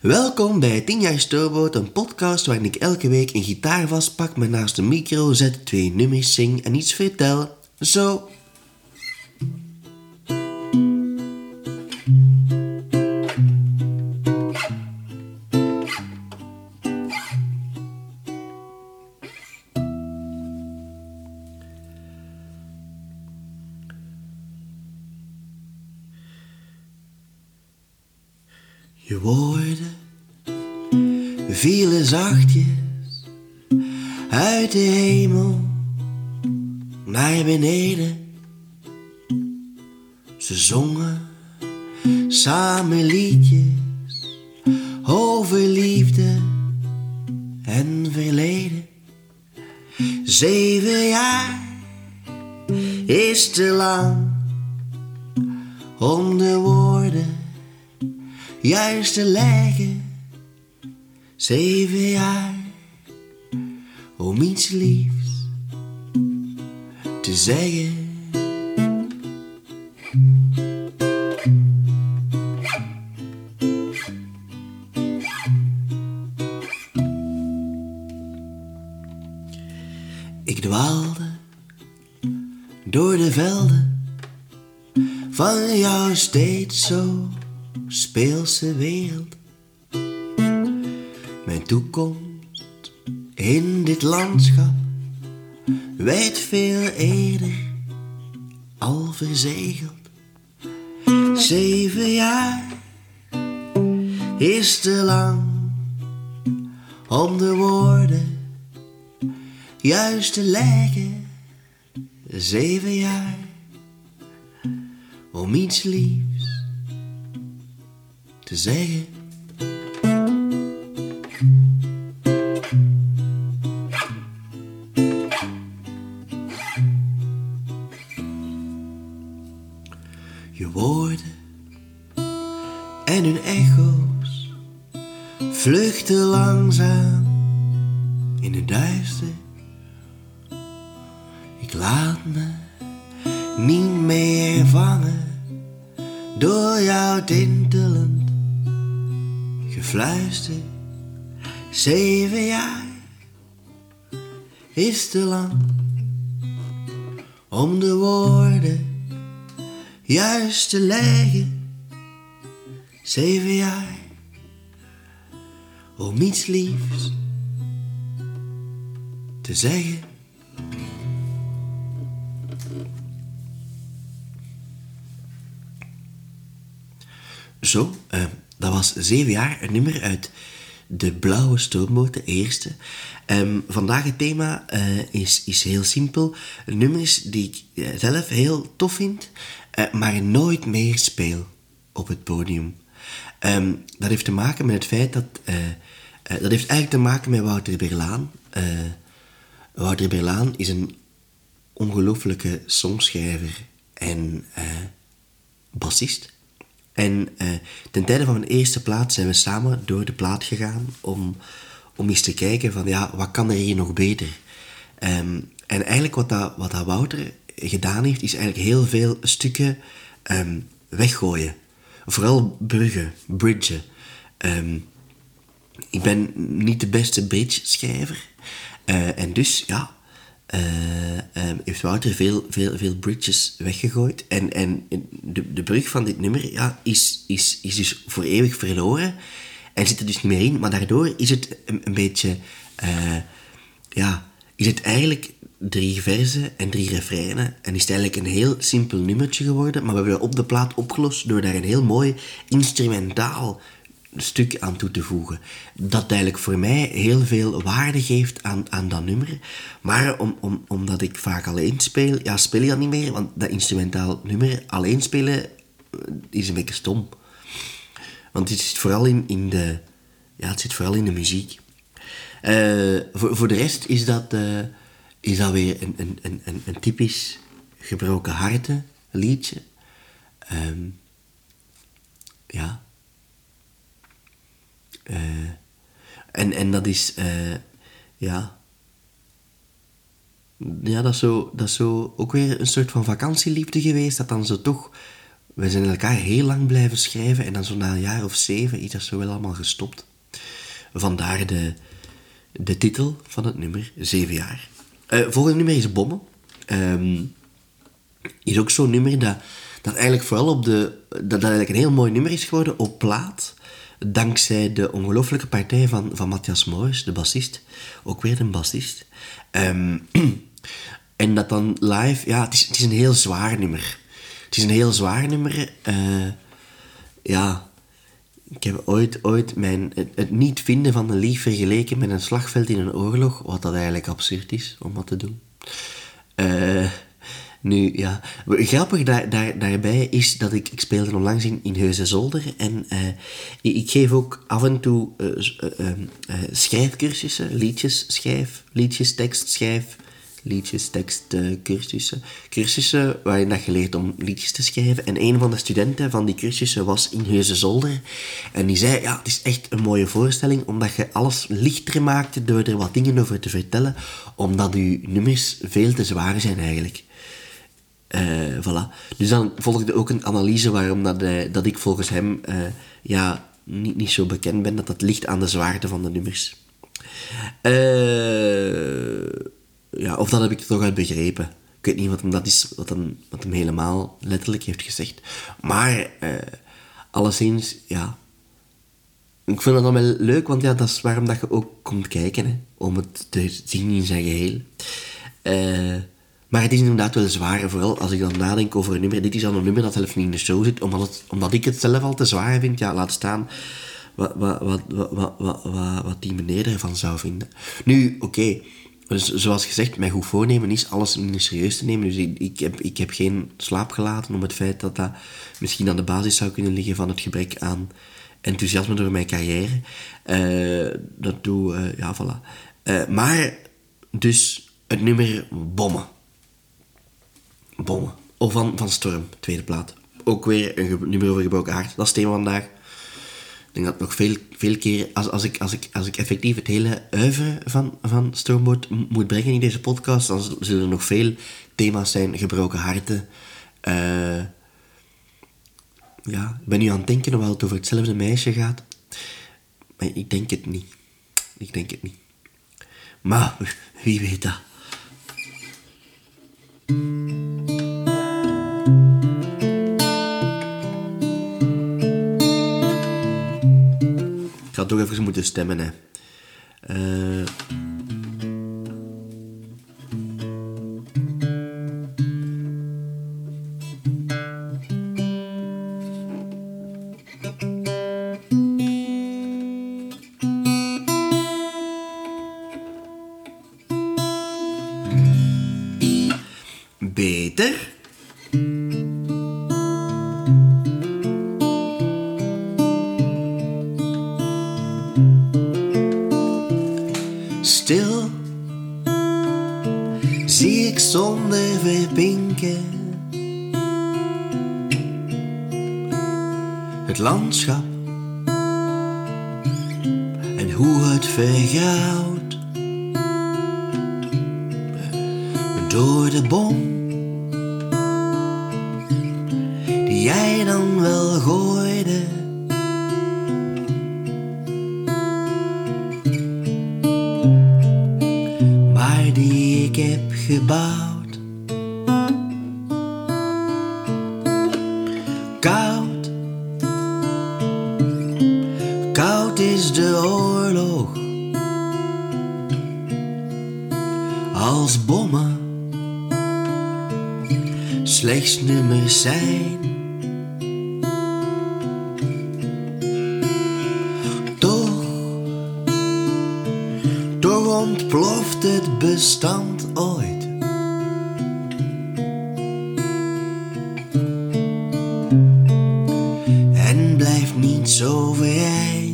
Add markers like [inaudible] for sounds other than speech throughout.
Welkom bij 10 jaar Stoomboot, een podcast waarin ik elke week een gitaar vastpak, me naast de micro zet, twee nummers zing en iets vertel. Zo. Je woorden vielen zachtjes uit de hemel naar beneden. Ze zongen samen liedjes over liefde en verleden. Zeven jaar is te lang om de woorden juist te leggen. Zeven jaar om iets liefs te zeggen. Ik dwaalde door de velden van jouw steeds zo speelse wereld. Mijn toekomst in dit landschap werd veel eerder al verzegeld. Zeven jaar is te lang om de woorden juist te leggen. Zeven jaar om iets liefs te zeggen. Je woorden en hun echo's vluchten langzaam in het duister. Ik laat me niet meer vangen door jouw tintelend gefluister. Zeven jaar is te lang om de woorden juist te leggen. Zeven jaar om iets liefs te zeggen. Zo, eh, dat was zeven jaar, een nummer uit de blauwe stoomboot, de eerste. Ehm, vandaag het thema eh, is, is heel simpel. Nummers die ik eh, zelf heel tof vind, eh, maar nooit meer speel op het podium. Ehm, dat heeft te maken met het feit dat... dat heeft eigenlijk te maken met Wouter Berlaan. Wouter Berlaan is een ongelooflijke songschrijver en bassist. En eh, ten tijde van mijn eerste plaat zijn we samen door de plaat gegaan om, om eens te kijken van ja, wat kan er hier nog beter? Ehm, en eigenlijk wat dat, wat dat Wouter gedaan heeft, is eigenlijk heel veel stukken ehm, weggooien. Vooral bruggen, bridgen. Ehm, ik ben niet de beste bridge-schrijver. Eh, en dus, ja, eh, ehm, heeft Wouter veel, veel, veel bridges weggegooid. En, en de, de brug van dit nummer ja, is, is, is dus voor eeuwig verloren. En zit er dus niet meer in. Maar daardoor is het een, beetje... eh, ja, is het eigenlijk drie verzen en drie refreinen. En is het eigenlijk een heel simpel nummertje geworden. Maar we hebben het op de plaat opgelost door daar een heel mooi instrumentaal stuk aan toe te voegen. Dat eigenlijk voor mij heel veel waarde geeft aan, aan dat nummer. Maar om, om, omdat ik vaak alleen speel, ja, speel je dat niet meer. Want dat instrumentaal nummer alleen spelen eh, is een beetje stom. Want het zit vooral in, in de... Ja, het zit vooral in de muziek. Eh, voor, voor de rest is dat, eh, is dat weer een, een, een, een, typisch gebroken harten liedje. Ehm, ja. Eh, en, en dat is, eh, ja. Ja, dat is, zo, dat is zo ook weer een soort van vakantieliefde geweest, dat dan zo toch we zijn elkaar heel lang blijven schrijven en dan zo na een jaar of zeven is dat zo wel allemaal gestopt. Vandaar de, de titel van het nummer, Zeven jaar. Uh, volgende nummer is Bommen. Um, is ook zo'n nummer dat, dat eigenlijk vooral op de... Dat, dat eigenlijk een heel mooi nummer is geworden op plaat. Dankzij de ongelooflijke partij van, van Matthias Moors, de bassist. Ook weer een bassist. Um, [clears throat] en dat dan live... Ja, het is, het is een heel zwaar nummer. Het is een heel zwaar nummer. Uh, ja, ik heb ooit, ooit mijn, het, niet vinden van een lief vergeleken met een slagveld in een oorlog, wat dat eigenlijk absurd is om wat te doen. Uh, nu, ja, grappig daar, daar, daarbij is dat ik, ik speelde onlangs in, in Heuse Zolder en uh, ik, geef ook af en toe uh, uh, schrijfcursussen, liedjes schrijf, liedjes tekst schrijf, liedjes, tekst, cursussen. Cursussen waarin dat je leert om liedjes te schrijven. En een van de studenten van die cursussen was in Heuse Zolder. En die zei, ja, het is echt een mooie voorstelling, omdat je alles lichter maakt door er wat dingen over te vertellen, omdat je nummers veel te zwaar zijn eigenlijk. Uh, voilà. Dus dan volgde ook een analyse waarom dat, uh, dat ik volgens hem uh, ja, niet, niet zo bekend ben, dat dat ligt aan de zwaarte van de nummers. Eh ja, of dat heb ik toch uit begrepen. Ik weet niet wat dat is, wat hem, wat hem helemaal letterlijk heeft gezegd. Maar, alleszins, ja. Ik vind het dan wel leuk, want ja, dat is waarom dat je ook komt kijken, hè, om het te zien in zijn geheel. Uh, maar het is inderdaad wel zwaar, vooral als ik dan nadenk over een nummer. Dit is al een nummer dat zelf niet in de show zit, omdat, het, omdat ik het zelf al te zwaar vind. Ja, laat staan wat, wat, wat, wat, wat, wat, die meneer ervan zou vinden. Nu, oké. Dus zoals gezegd, mijn goed voornemen is alles serieus te nemen. Dus ik, ik, heb, ik heb geen slaap gelaten om het feit dat dat misschien aan de basis zou kunnen liggen van het gebrek aan enthousiasme door mijn carrière. Uh, dat doe, uh, ja, voilà. Uh, maar, dus het nummer Bommen. Bommen. Of van, van Storm, tweede plaat. Ook weer een nummer over gebroken hart. Dat is thema vandaag denk dat nog veel, veel keer, als, als, ik, als, ik, als ik effectief het hele uiveren van, van Stormboard moet brengen in deze podcast, dan zullen er nog veel thema's zijn, gebroken harten. Uh, ja, ik ben nu aan het denken of het over hetzelfde meisje gaat. Maar ik denk het niet. Ik denk het niet. Maar wie weet dat. Had toch even moeten stemmen, hè. Uh... Beter? Door de bom die jij dan wel gooide. Maar die ik heb gebouwd. Slechts nummers zijn. Toch, toch ontploft het bestand ooit. En blijft niet zo vereind.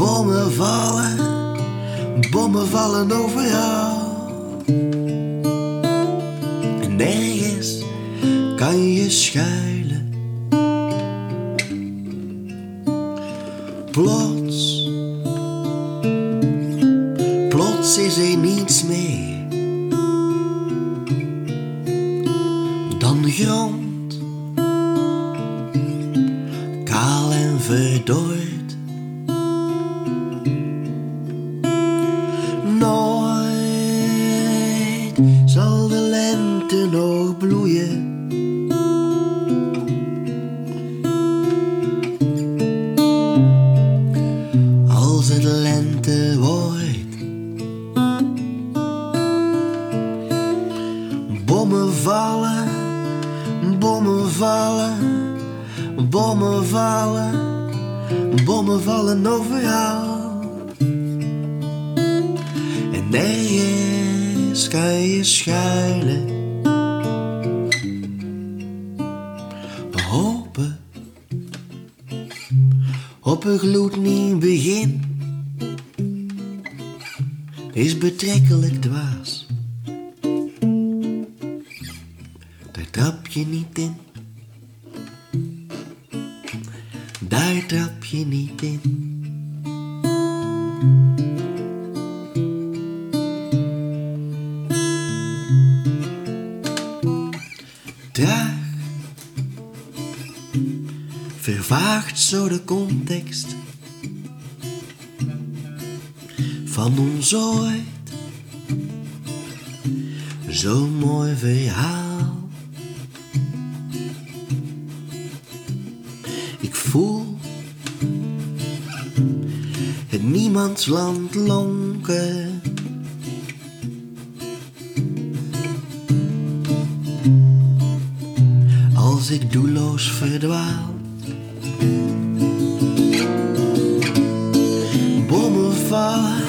Bommen vallen, bommen vallen over overal. En nergens kan je schuilen. Plots, plots is er niets meer dan grond. Vallen. En nergens kan je schuilen. Hopen op een gloednieuw begin is betrekkelijk dwaas. Daar trap je niet in. Daar trap je niet in. Traag vervaagt zo de context van ons ooit zo mooi verhaal. Het niemandsland lonken. Als ik doelloos verdwaal. Bommen vallen,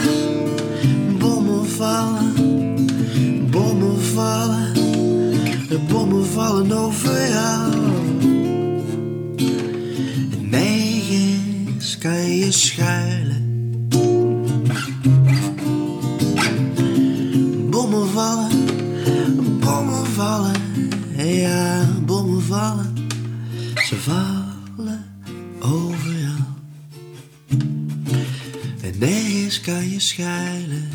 bommen vallen, bommen vallen, de bommen vallen overal. En nergens kan je schuilen. Schuilen.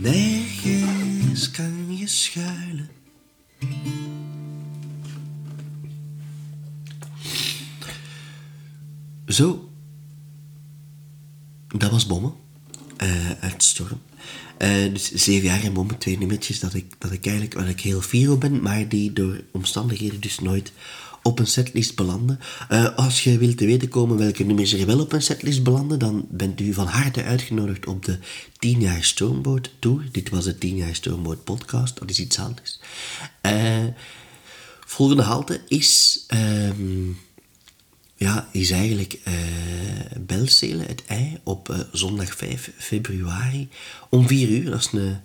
Nergens kan je schuilen. Zo. Dat was Bommen. eh uit Storm. Eh, dus zeven jaar en Bommen, twee nummertjes dat ik, dat ik eigenlijk waar ik heel fier ben, maar die door omstandigheden dus nooit op een setlist belanden. Eh, als je wilt te weten komen welke nummers er wel op een setlist belanden, dan bent u van harte uitgenodigd op de 10 jaar Stoomboot Tour. Dit was de 10 jaar Stoomboot podcast, dat is iets anders. Eh, volgende halte is... ehm, ja, is eigenlijk eh Belzele, het ei, op zondag 5 februari om 4 uur. Dat is een,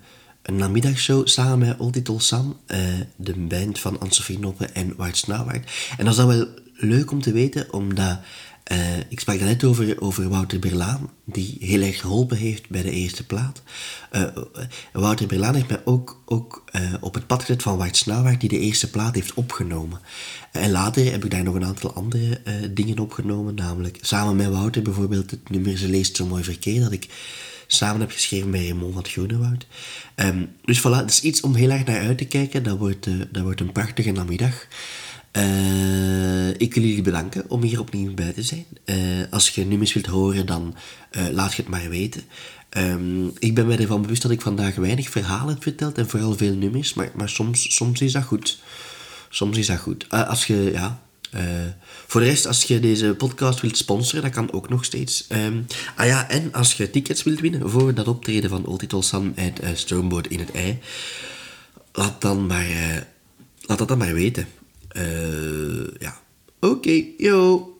een namiddagshow samen met Old Little Sam, eh, de band van Anne-Sophie Noppe en Snauwaard. En dat is dan wel leuk om te weten, omdat eh, ik sprak daarnet over, over Wouter Berlaan, die heel erg geholpen heeft bij de eerste plaat. Eh, Wouter Berlaan heeft mij ook, ook op het pad gezet van Wout Snauwaard, die de eerste plaat heeft opgenomen. En later heb ik daar nog een aantal andere dingen opgenomen, namelijk samen met Wouter bijvoorbeeld het nummer Ze leest zo mooi verkeer, dat ik samen heb geschreven bij Raymond van het Groenewoud. Ehm, dus voilà, dat is iets om heel erg naar uit te kijken. Dat wordt, eh, dat wordt een prachtige namiddag. Eh, ik wil jullie bedanken om hier opnieuw bij te zijn. Eh, als je nummers wilt horen, dan laat je het maar weten. Ehm, ik ben mij ervan bewust dat ik vandaag weinig verhalen heb verteld en vooral veel nummers, maar, maar soms, soms is dat goed. Soms is dat goed. Als je, ja... eh, voor de rest, als je deze podcast wilt sponsoren, dat kan ook nog steeds. Ehm, ah ja, en als je tickets wilt winnen voor dat optreden van Old Little Sam uit uh, Stoomboot in het ei, laat, dan maar, eh, laat dat dan maar weten. Eh, ja. Oké, yo.